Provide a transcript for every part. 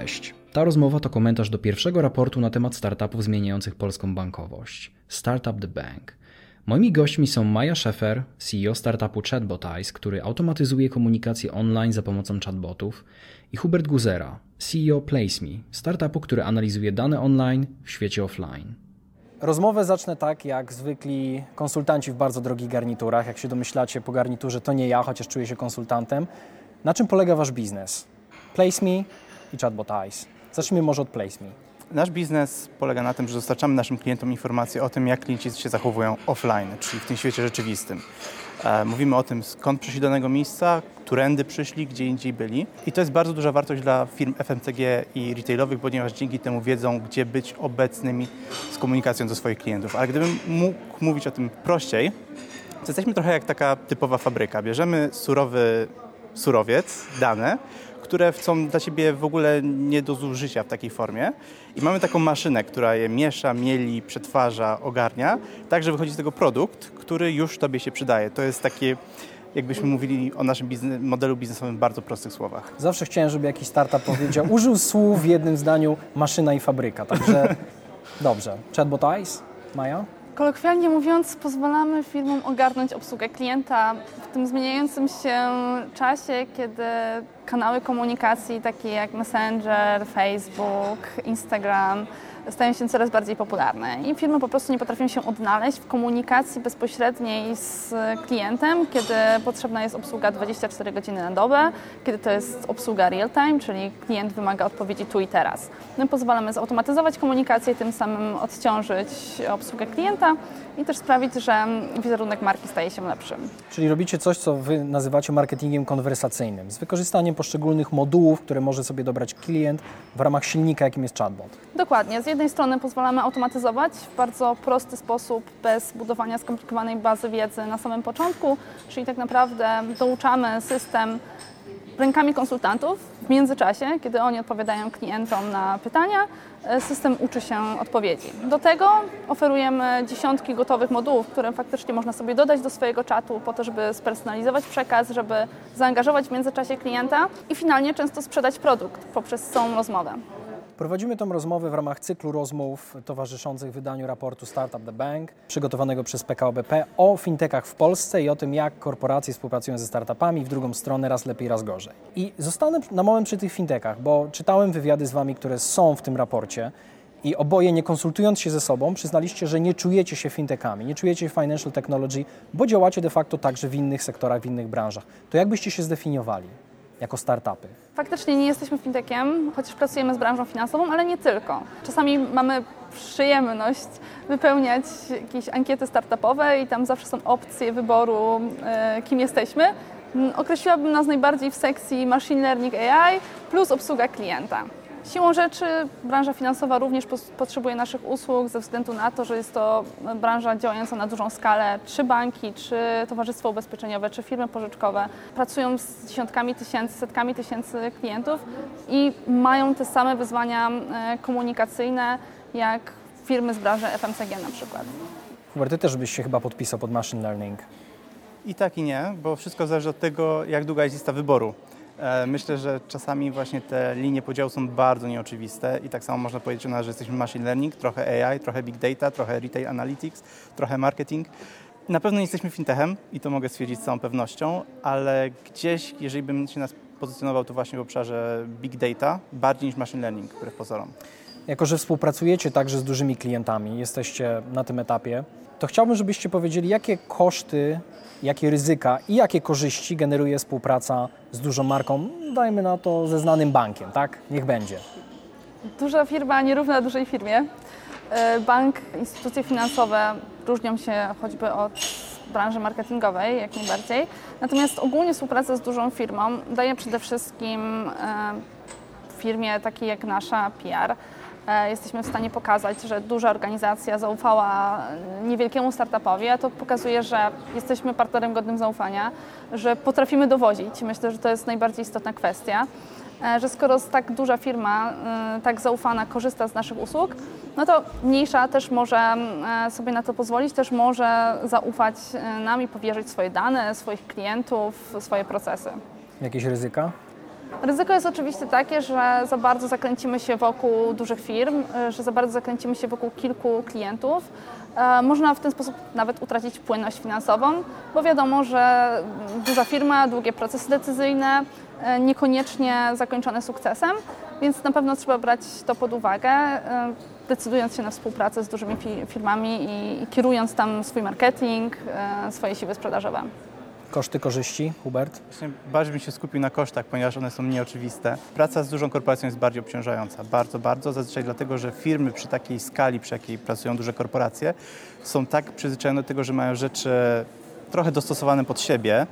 Cześć. Ta rozmowa to komentarz do pierwszego raportu na temat startupów zmieniających polską bankowość Startup the Bank. Moimi gośćmi są Maja Szefer, CEO startupu Chatbotize, który automatyzuje komunikację online za pomocą chatbotów, i Hubert Guzera, CEO PlaceMe, startupu, który analizuje dane online w świecie offline. Rozmowę zacznę tak, jak zwykli konsultanci w bardzo drogich garniturach. Jak się domyślacie, po garniturze to nie ja, chociaż czuję się konsultantem. Na czym polega Wasz biznes? PlaceMe i Chatbot Eyes. Zacznijmy może od PlaceMe. Nasz biznes polega na tym, że dostarczamy naszym klientom informacje o tym, jak klienci się zachowują offline, czyli w tym świecie rzeczywistym. E, mówimy o tym, skąd przyszli do danego miejsca, którędy przyszli, gdzie indziej byli. I to jest bardzo duża wartość dla firm FMCG i retailowych, ponieważ dzięki temu wiedzą, gdzie być obecnymi z komunikacją do swoich klientów. Ale gdybym mógł mówić o tym prościej, to jesteśmy trochę jak taka typowa fabryka. Bierzemy surowy surowiec, dane, które są dla Ciebie w ogóle nie do zużycia w takiej formie. I mamy taką maszynę, która je miesza, mieli, przetwarza, ogarnia, tak, że wychodzi z tego produkt, który już Tobie się przydaje. To jest takie jakbyśmy mówili o naszym biznes, modelu biznesowym w bardzo prostych słowach. Zawsze chciałem, żeby jakiś startup powiedział, użył słów w jednym zdaniu maszyna i fabryka, także dobrze. Chatbot Eyes, Maja? Kolokwialnie mówiąc, pozwalamy firmom ogarnąć obsługę klienta w tym zmieniającym się czasie, kiedy kanały komunikacji takie jak Messenger, Facebook, Instagram stają się coraz bardziej popularne i firmy po prostu nie potrafią się odnaleźć w komunikacji bezpośredniej z klientem, kiedy potrzebna jest obsługa 24 godziny na dobę, kiedy to jest obsługa real-time, czyli klient wymaga odpowiedzi tu i teraz. My pozwalamy zautomatyzować komunikację, tym samym odciążyć obsługę klienta i też sprawić, że wizerunek marki staje się lepszy. Czyli robicie coś, co Wy nazywacie marketingiem konwersacyjnym, z wykorzystaniem poszczególnych modułów, które może sobie dobrać klient w ramach silnika, jakim jest chatbot. Dokładnie. Z jednej strony pozwalamy automatyzować w bardzo prosty sposób, bez budowania skomplikowanej bazy wiedzy na samym początku, czyli tak naprawdę douczamy system rękami konsultantów w międzyczasie, kiedy oni odpowiadają klientom na pytania, e, system uczy się odpowiedzi. Do tego oferujemy dziesiątki gotowych modułów, które faktycznie można sobie dodać do swojego czatu po to, żeby spersonalizować przekaz, żeby zaangażować w międzyczasie klienta i finalnie często sprzedać produkt poprzez całą rozmowę. Prowadzimy tę rozmowę w ramach cyklu rozmów towarzyszących wydaniu raportu Startup the Bank, przygotowanego przez PKO BP o fintechach w Polsce i o tym, jak korporacje współpracują ze startupami w drugą stronę, raz lepiej, raz gorzej. I zostanę na moment przy tych fintechach, bo czytałem wywiady z Wami, które są w tym raporcie i oboje, nie konsultując się ze sobą, przyznaliście, że nie czujecie się fintechami, nie czujecie się financial technology, bo działacie de facto także w innych sektorach, w innych branżach. To jak byście się zdefiniowali? Jako startupy? Faktycznie nie jesteśmy fintechem, chociaż pracujemy z branżą finansową, ale nie tylko. Czasami mamy przyjemność wypełniać jakieś ankiety startupowe i tam zawsze są opcje wyboru, e, kim jesteśmy. Mm, określiłabym nas najbardziej w sekcji machine learning AI plus obsługa klienta. Siłą rzeczy branża finansowa również potrzebuje naszych usług ze względu na to, że jest to branża działająca na dużą skalę. Czy banki, czy towarzystwo ubezpieczeniowe, czy firmy pożyczkowe pracują z dziesiątkami tysięcy, setkami tysięcy klientów i mają te same wyzwania e, komunikacyjne jak firmy z branży FMCG na przykład. Hubert, ty też byś się chyba podpisał pod machine learning. I tak i nie, bo wszystko zależy od tego, jak długa jest lista wyboru. E, myślę, że czasami właśnie te linie podziału są bardzo nieoczywiste i tak samo można powiedzieć o nas, że jesteśmy machine learning, trochę AI, trochę big data, trochę retail analytics, trochę marketing. Na pewno nie jesteśmy fintechem i to mogę stwierdzić z całą pewnością, ale gdzieś, jeżeli bym się nas pozycjonował, to właśnie w obszarze big data, bardziej niż machine learning, wbrew pozorom. Jako, że współpracujecie także z dużymi klientami, jesteście na tym etapie, to chciałbym, żebyście powiedzieli, jakie koszty jakie ryzyka i jakie korzyści generuje współpraca z dużą marką, dajmy na to ze znanym bankiem, tak? Niech będzie. Duża firma nierówna dużej firmie. E, bank, instytucje finansowe różnią się choćby od branży marketingowej, jak najbardziej. Natomiast ogólnie współpraca z dużą firmą daje przede wszystkim e, firmie takiej jak nasza PR jesteśmy w stanie pokazać, że duża organizacja zaufała niewielkiemu startupowi, a to pokazuje, że jesteśmy partnerem godnym zaufania, że potrafimy dowozić. Myślę, że to jest najbardziej istotna kwestia e, że skoro tak duża firma, e, tak zaufana korzysta z naszych usług, no to mniejsza też może sobie na to pozwolić, też może zaufać nam i powierzyć swoje dane, swoich klientów, swoje procesy. Jakieś ryzyka? Ryzyko jest oczywiście takie, że za bardzo zakręcimy się wokół dużych firm, e, że za bardzo zakręcimy się wokół kilku klientów. E, można w ten sposób nawet utracić płynność finansową, bo wiadomo, że duża firma, długie procesy decyzyjne, e, niekoniecznie zakończone sukcesem, więc na pewno trzeba brać to pod uwagę, decydując się na współpracę z dużymi firmami i kierując tam swój marketing, swoje siły sprzedażowe. Koszty, korzyści, Hubert? Właśnie bardziej bym się skupił na kosztach, ponieważ one są nieoczywiste. Praca z dużą korporacją jest bardziej obciążająca, bardzo, bardzo, zazwyczaj dlatego, że firmy przy takiej skali, przy jakiej pracują duże korporacje, są tak przyzwyczajone do tego, że mają rzeczy trochę dostosowane pod siebie,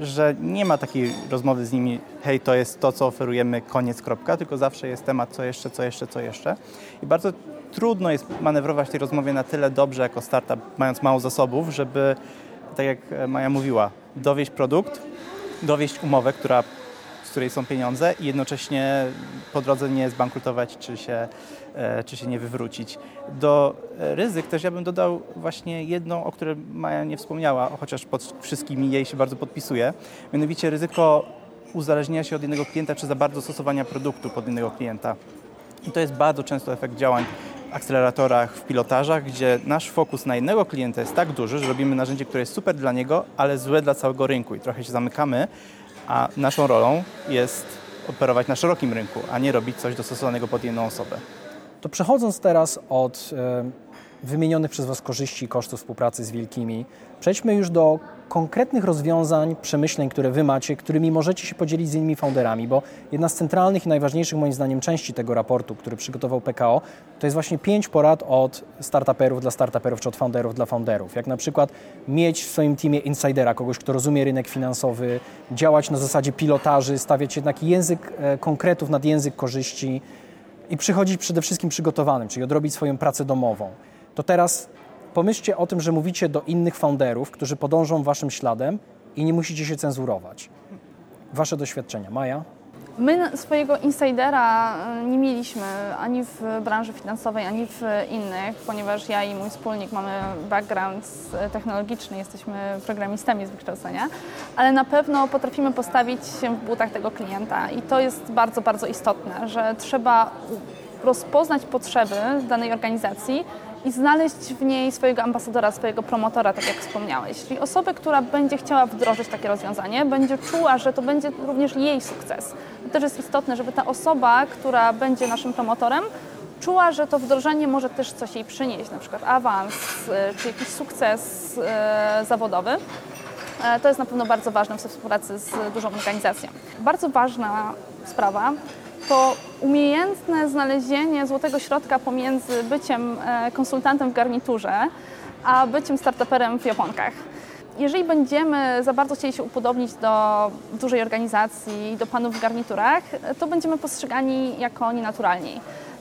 że nie ma takiej rozmowy z nimi, hej, to jest to, co oferujemy, koniec, kropka, tylko zawsze jest temat, co jeszcze, co jeszcze, co jeszcze. I bardzo trudno jest manewrować tej rozmowie na tyle dobrze jako startup, mając mało zasobów, żeby, tak jak Maja mówiła, dowieść produkt, dowieść umowę, która, z której są pieniądze i jednocześnie po drodze nie zbankrutować czy się, e, czy się nie wywrócić. Do ryzyk też ja bym dodał właśnie jedno, o którym Maja nie wspomniała, chociaż pod wszystkimi jej się bardzo podpisuje, mianowicie ryzyko uzależnienia się od innego klienta czy za bardzo stosowania produktu pod innego klienta. I to jest bardzo często efekt działań akceleratorach, w pilotażach, gdzie nasz fokus na jednego klienta jest tak duży, że robimy narzędzie, które jest super dla niego, ale złe dla całego rynku i trochę się zamykamy, a naszą rolą jest operować na szerokim rynku, a nie robić coś dostosowanego pod jedną osobę. To przechodząc teraz od wymienionych przez Was korzyści i kosztów współpracy z wielkimi, przejdźmy już do konkretnych rozwiązań, przemyśleń, które Wy macie, którymi możecie się podzielić z innymi founderami, bo jedna z centralnych i najważniejszych moim zdaniem części tego raportu, który przygotował PKO, to jest właśnie pięć porad od startuperów dla startuperów, czy od founderów dla founderów. Jak na przykład mieć w swoim teamie insidera, kogoś, kto rozumie rynek finansowy, działać na zasadzie pilotaży, stawiać jednak język e, konkretów nad język korzyści i przychodzić przede wszystkim przygotowanym, czyli odrobić swoją pracę domową. To teraz pomyślcie o tym, że mówicie do innych founderów, którzy podążą waszym śladem i nie musicie się cenzurować. Wasze doświadczenia. Maja? My swojego insidera e, nie mieliśmy ani w branży finansowej, ani w innych, ponieważ ja i mój wspólnik mamy background technologiczny, jesteśmy programistami z wykształcenia, ale na pewno potrafimy postawić się w butach tego klienta i to jest bardzo, bardzo istotne, że trzeba rozpoznać potrzeby danej organizacji, i znaleźć w niej swojego ambasadora, swojego promotora, tak jak wspomniałeś. Czyli osobę, która będzie chciała wdrożyć takie rozwiązanie, będzie czuła, że to będzie również jej sukces. To też jest istotne, żeby ta osoba, która będzie naszym promotorem, czuła, że to wdrożenie może też coś jej przynieść, na przykład awans e, czy jakiś sukces e, zawodowy. E, to jest na pewno bardzo ważne w współpracy z dużą organizacją. Bardzo ważna sprawa to umiejętne znalezienie złotego środka pomiędzy byciem e, konsultantem w garniturze, a byciem startuperem w Japonkach. Jeżeli będziemy za bardzo chcieli się upodobnić do dużej organizacji, do panów w garniturach, to będziemy postrzegani jako nienaturalni.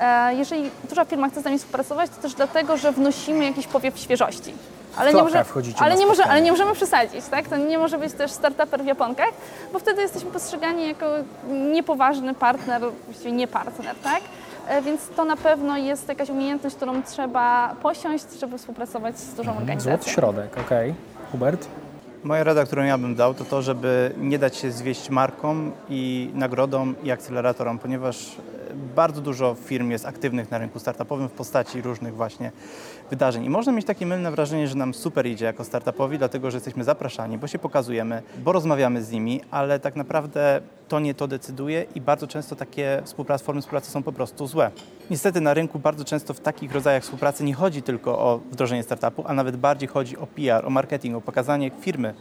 E, jeżeli duża firma chce z nami współpracować, to też dlatego, że wnosimy jakiś powiew świeżości. Ale, nie, może, ale, nie może, ale nie możemy przesadzić, tak? To nie może być też startuper w Japonkach, bo wtedy jesteśmy postrzegani jako niepoważny partner, właściwie nie partner, tak? E, więc to na pewno jest jakaś umiejętność, którą trzeba posiąść, żeby współpracować z dużą mhm, organizacją. Złoty środek, okej. Okay. Hubert? Moja rada, którą ja bym dał, to to, żeby nie dać się zwieść markom i nagrodom i akceleratorom, ponieważ bardzo dużo firm jest aktywnych na rynku startupowym w postaci różnych właśnie wydarzeń. I można mieć takie mylne wrażenie, że nam super idzie jako startupowi, dlatego że jesteśmy zapraszani, bo się pokazujemy, bo rozmawiamy z nimi, ale tak naprawdę to nie to decyduje i bardzo często takie współpracy, formy współpracy są po prostu złe. Niestety na rynku bardzo często w takich rodzajach współpracy nie chodzi tylko o wdrożenie startupu, a nawet bardziej chodzi o PR, o marketing, o pokazanie firmy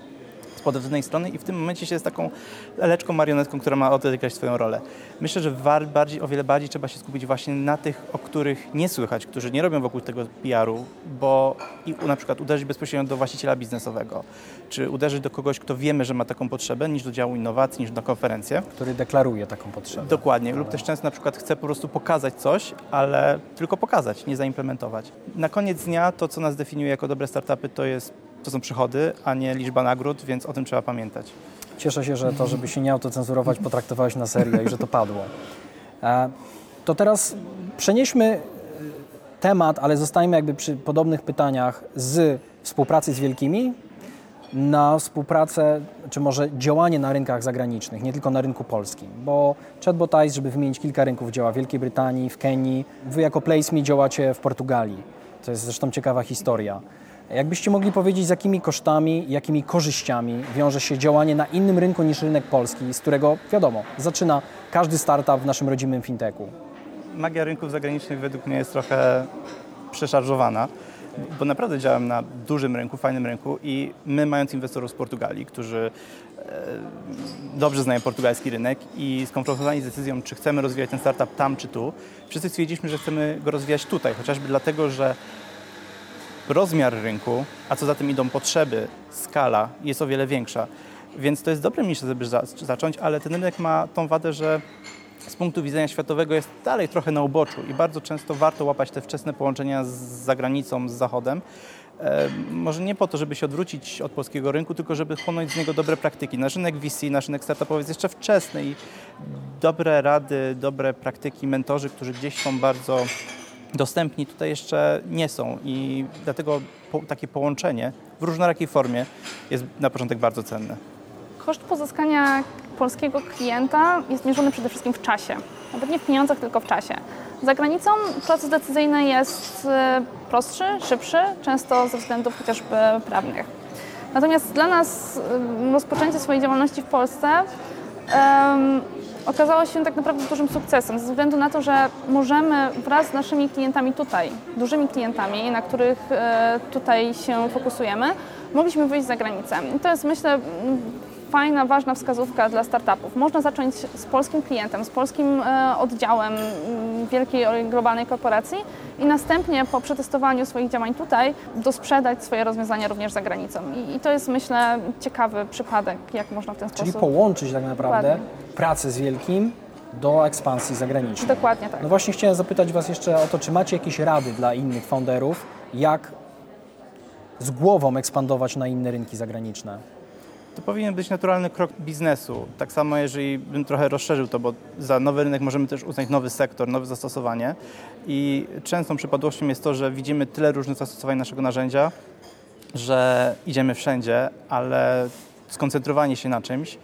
pod jednej strony i w tym momencie się jest taką leczką, marionetką, która ma odegrać swoją rolę. Myślę, że bardziej, o wiele bardziej trzeba się skupić właśnie na tych, o których nie słychać, którzy nie robią wokół tego PR-u, bo i na przykład uderzyć bezpośrednio do właściciela biznesowego, czy uderzyć do kogoś, kto wiemy, że ma taką potrzebę, niż do działu innowacji, niż na konferencję. Który deklaruje taką potrzebę. Dokładnie, lub też często na przykład chce po prostu pokazać coś, ale tylko pokazać, nie zaimplementować. Na koniec dnia to, co nas definiuje jako dobre startupy, to jest to są przychody, a nie liczba nagród, więc o tym trzeba pamiętać. Cieszę się, że to, żeby się nie autocenzurować, potraktowałeś na serio i że to padło. E, to teraz przenieśmy e, temat, ale zostańmy jakby przy podobnych pytaniach z współpracy z wielkimi na współpracę, czy może działanie na rynkach zagranicznych, nie tylko na rynku polskim, bo Chatbot żeby wymienić kilka rynków, działa w Wielkiej Brytanii, w Kenii, wy jako PlaceMe działacie w Portugalii. To jest zresztą ciekawa historia. Jakbyście mogli powiedzieć, z jakimi kosztami, jakimi korzyściami wiąże się działanie na innym rynku niż rynek polski, z którego, wiadomo, zaczyna każdy startup w naszym rodzimym fintechu? Magia rynków zagranicznych według mnie jest trochę przeszarżowana, bo naprawdę działam na dużym rynku, fajnym rynku i my mając inwestorów z Portugalii, którzy e, dobrze znają portugalski rynek i skonfrontowani z decyzją, czy chcemy rozwijać ten startup tam czy tu, wszyscy stwierdziliśmy, że chcemy go rozwijać tutaj, chociażby dlatego, że rozmiar rynku, a co za tym idą potrzeby, skala jest o wiele większa. Więc to jest dobre miejsce, żeby zacząć, ale ten rynek ma tą wadę, że z punktu widzenia światowego jest dalej trochę na uboczu i bardzo często warto łapać te wczesne połączenia z zagranicą, z Zachodem. E, może nie po to, żeby się odwrócić od polskiego rynku, tylko żeby chłonąć z niego dobre praktyki. Nasz rynek VC, nasz rynek startupowy jest jeszcze wczesny i dobre rady, dobre praktyki, mentorzy, którzy gdzieś są bardzo dostępni, tutaj jeszcze nie są i dlatego po, takie połączenie w różnorakiej formie jest na początek bardzo cenne. Koszt pozyskania polskiego klienta jest mierzony przede wszystkim w czasie. Nawet nie w pieniądzach, tylko w czasie. Za granicą proces decyzyjny jest e, prostszy, szybszy, często ze względów chociażby prawnych. Natomiast dla nas e, rozpoczęcie swojej działalności w Polsce okazało się tak naprawdę dużym sukcesem, ze względu na to, że możemy wraz z naszymi klientami tutaj, dużymi klientami, na których e, tutaj się fokusujemy, mogliśmy wyjść za granicę. I to jest myślę fajna, ważna wskazówka dla startupów. Można zacząć z polskim klientem, z polskim e, oddziałem mm, wielkiej globalnej korporacji i następnie po przetestowaniu swoich działań tutaj dosprzedać swoje rozwiązania również za granicą. I, i to jest myślę ciekawy przypadek, jak można w ten Czyli sposób... Czyli połączyć tak naprawdę Dokładnie. pracę z wielkim do ekspansji zagranicznej. Dokładnie tak. No właśnie chciałem zapytać Was jeszcze o to, czy macie jakieś rady dla innych founderów, jak z głową ekspandować na inne rynki zagraniczne? To powinien być naturalny krok biznesu. Tak samo, jeżeli bym trochę rozszerzył to, bo za nowy rynek możemy też uznać nowy sektor, nowe zastosowanie. I częstą przypadłością jest to, że widzimy tyle różnych zastosowań naszego narzędzia, że idziemy wszędzie, ale skoncentrowanie się na czymś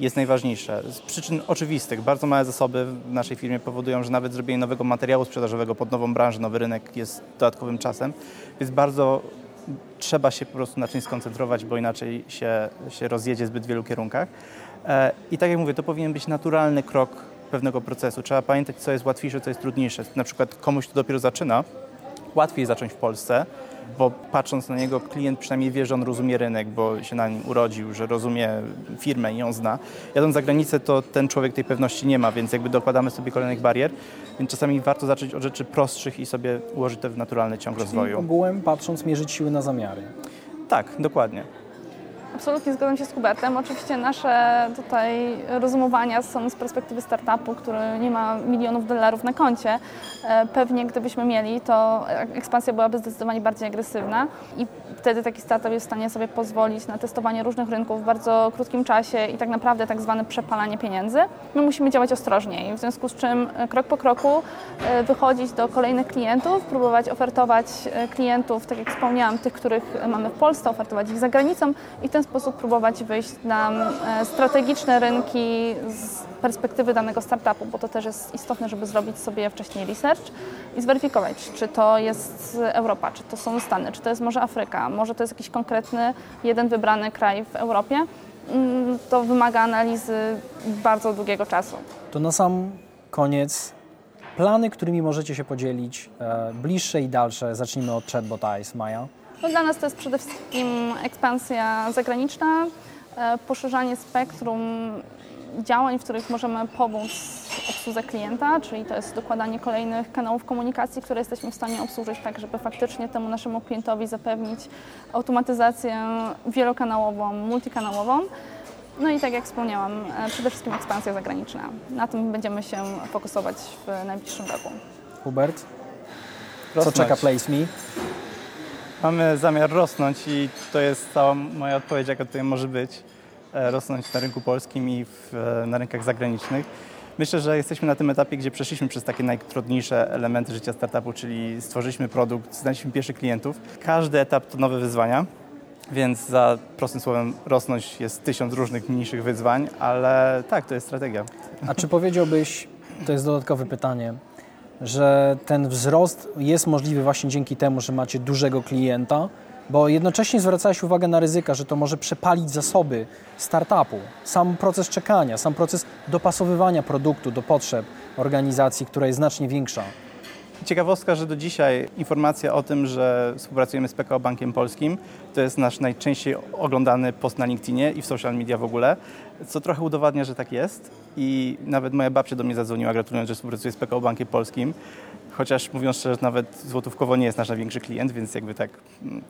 jest najważniejsze. Z przyczyn oczywistych, bardzo małe zasoby w naszej firmie powodują, że nawet zrobienie nowego materiału sprzedażowego pod nową branżę, nowy rynek jest dodatkowym czasem, więc bardzo trzeba się po prostu na czymś skoncentrować, bo inaczej się, się rozjedzie w zbyt wielu kierunkach. E, I tak jak mówię, to powinien być naturalny krok pewnego procesu. Trzeba pamiętać, co jest łatwiejsze, co jest trudniejsze. Na przykład komuś, kto dopiero zaczyna, łatwiej zacząć w Polsce, bo patrząc na niego, klient przynajmniej wie, że on rozumie rynek, bo się na nim urodził, że rozumie firmę i ją zna. Jadąc za granicę, to ten człowiek tej pewności nie ma, więc jakby dokładamy sobie kolejnych barier, więc czasami warto zacząć od rzeczy prostszych i sobie ułożyć to w naturalny ciąg Czyli rozwoju. ogółem patrząc mierzyć siły na zamiary. Tak, dokładnie. Absolutnie zgadzam się z Hubertem. Oczywiście nasze tutaj rozumowania są z perspektywy startupu, który nie ma milionów dolarów na koncie. E, pewnie gdybyśmy mieli, to ekspansja byłaby zdecydowanie bardziej agresywna i wtedy taki startup jest w stanie sobie pozwolić na testowanie różnych rynków w bardzo krótkim czasie i tak naprawdę tak zwane przepalanie pieniędzy. My musimy działać ostrożniej, w związku z czym e, krok po kroku e, wychodzić do kolejnych klientów, próbować ofertować klientów, tak jak wspomniałam, tych, których mamy w Polsce, ofertować ich za granicą i ten sposób próbować wyjść na e, strategiczne rynki z perspektywy danego startupu, bo to też jest istotne, żeby zrobić sobie wcześniej research i zweryfikować, czy to jest Europa, czy to są Stany, czy to jest może Afryka, może to jest jakiś konkretny, jeden wybrany kraj w Europie. Mm, to wymaga analizy bardzo długiego czasu. To na sam koniec plany, którymi możecie się podzielić, e, bliższe i dalsze. Zacznijmy od Chatbot Eyes, Maja. No dla nas to jest przede wszystkim ekspansja zagraniczna, e, poszerzanie spektrum działań, w których możemy pomóc obsłudze klienta, czyli to jest dokładanie kolejnych kanałów komunikacji, które jesteśmy w stanie obsłużyć tak, żeby faktycznie temu naszemu klientowi zapewnić automatyzację wielokanałową, multikanałową. No i tak jak wspomniałam, e, przede wszystkim ekspansja zagraniczna. Na tym będziemy się fokusować w najbliższym roku. Hubert, co czeka Place Me? Mamy zamiar rosnąć i to jest cała moja odpowiedź, jaka tutaj może być. E, rosnąć na rynku polskim i w, e, na rynkach zagranicznych. Myślę, że jesteśmy na tym etapie, gdzie przeszliśmy przez takie najtrudniejsze elementy życia startupu, czyli stworzyliśmy produkt, znaleźliśmy pierwszych klientów. Każdy etap to nowe wyzwania. Więc za prostym słowem rosnąć jest tysiąc różnych mniejszych wyzwań, ale tak, to jest strategia. A czy powiedziałbyś, to jest dodatkowe pytanie, że ten wzrost jest możliwy właśnie dzięki temu, że macie dużego klienta, bo jednocześnie zwracałeś uwagę na ryzyka, że to może przepalić zasoby startupu. Sam proces czekania, sam proces dopasowywania produktu do potrzeb organizacji, która jest znacznie większa. Ciekawostka, że do dzisiaj informacja o tym, że współpracujemy z PKO Bankiem Polskim, to jest nasz najczęściej oglądany post na LinkedInie i w social media w ogóle, co trochę udowadnia, że tak jest. I nawet moja babcia do mnie zadzwoniła, gratulując, że współpracuje z PKO Bankiem Polskim. Chociaż mówiąc szczerze, nawet złotówkowo nie jest nasz największy klient, więc jakby tak, mm,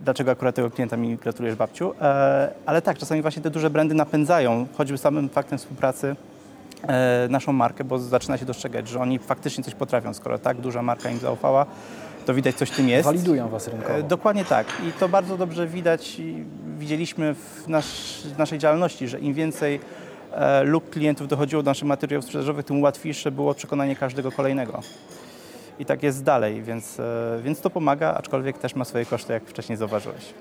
dlaczego akurat tego klienta mi gratulujesz babciu? E, ale tak, czasami właśnie te duże brandy napędzają, choćby samym faktem współpracy naszą markę, bo zaczyna się dostrzegać, że oni faktycznie coś potrafią. Skoro tak duża marka im zaufała, to widać coś w tym jest. Walidują Was rynkowo. E, Dokładnie tak. I to bardzo dobrze widać i widzieliśmy w, nasz, naszej działalności, że im więcej e, lub klientów dochodziło do naszych materiałów sprzedażowych, tym łatwiejsze było przekonanie każdego kolejnego. I tak jest dalej, więc, e, więc to pomaga, aczkolwiek też ma swoje koszty, jak wcześniej zauważyłeś.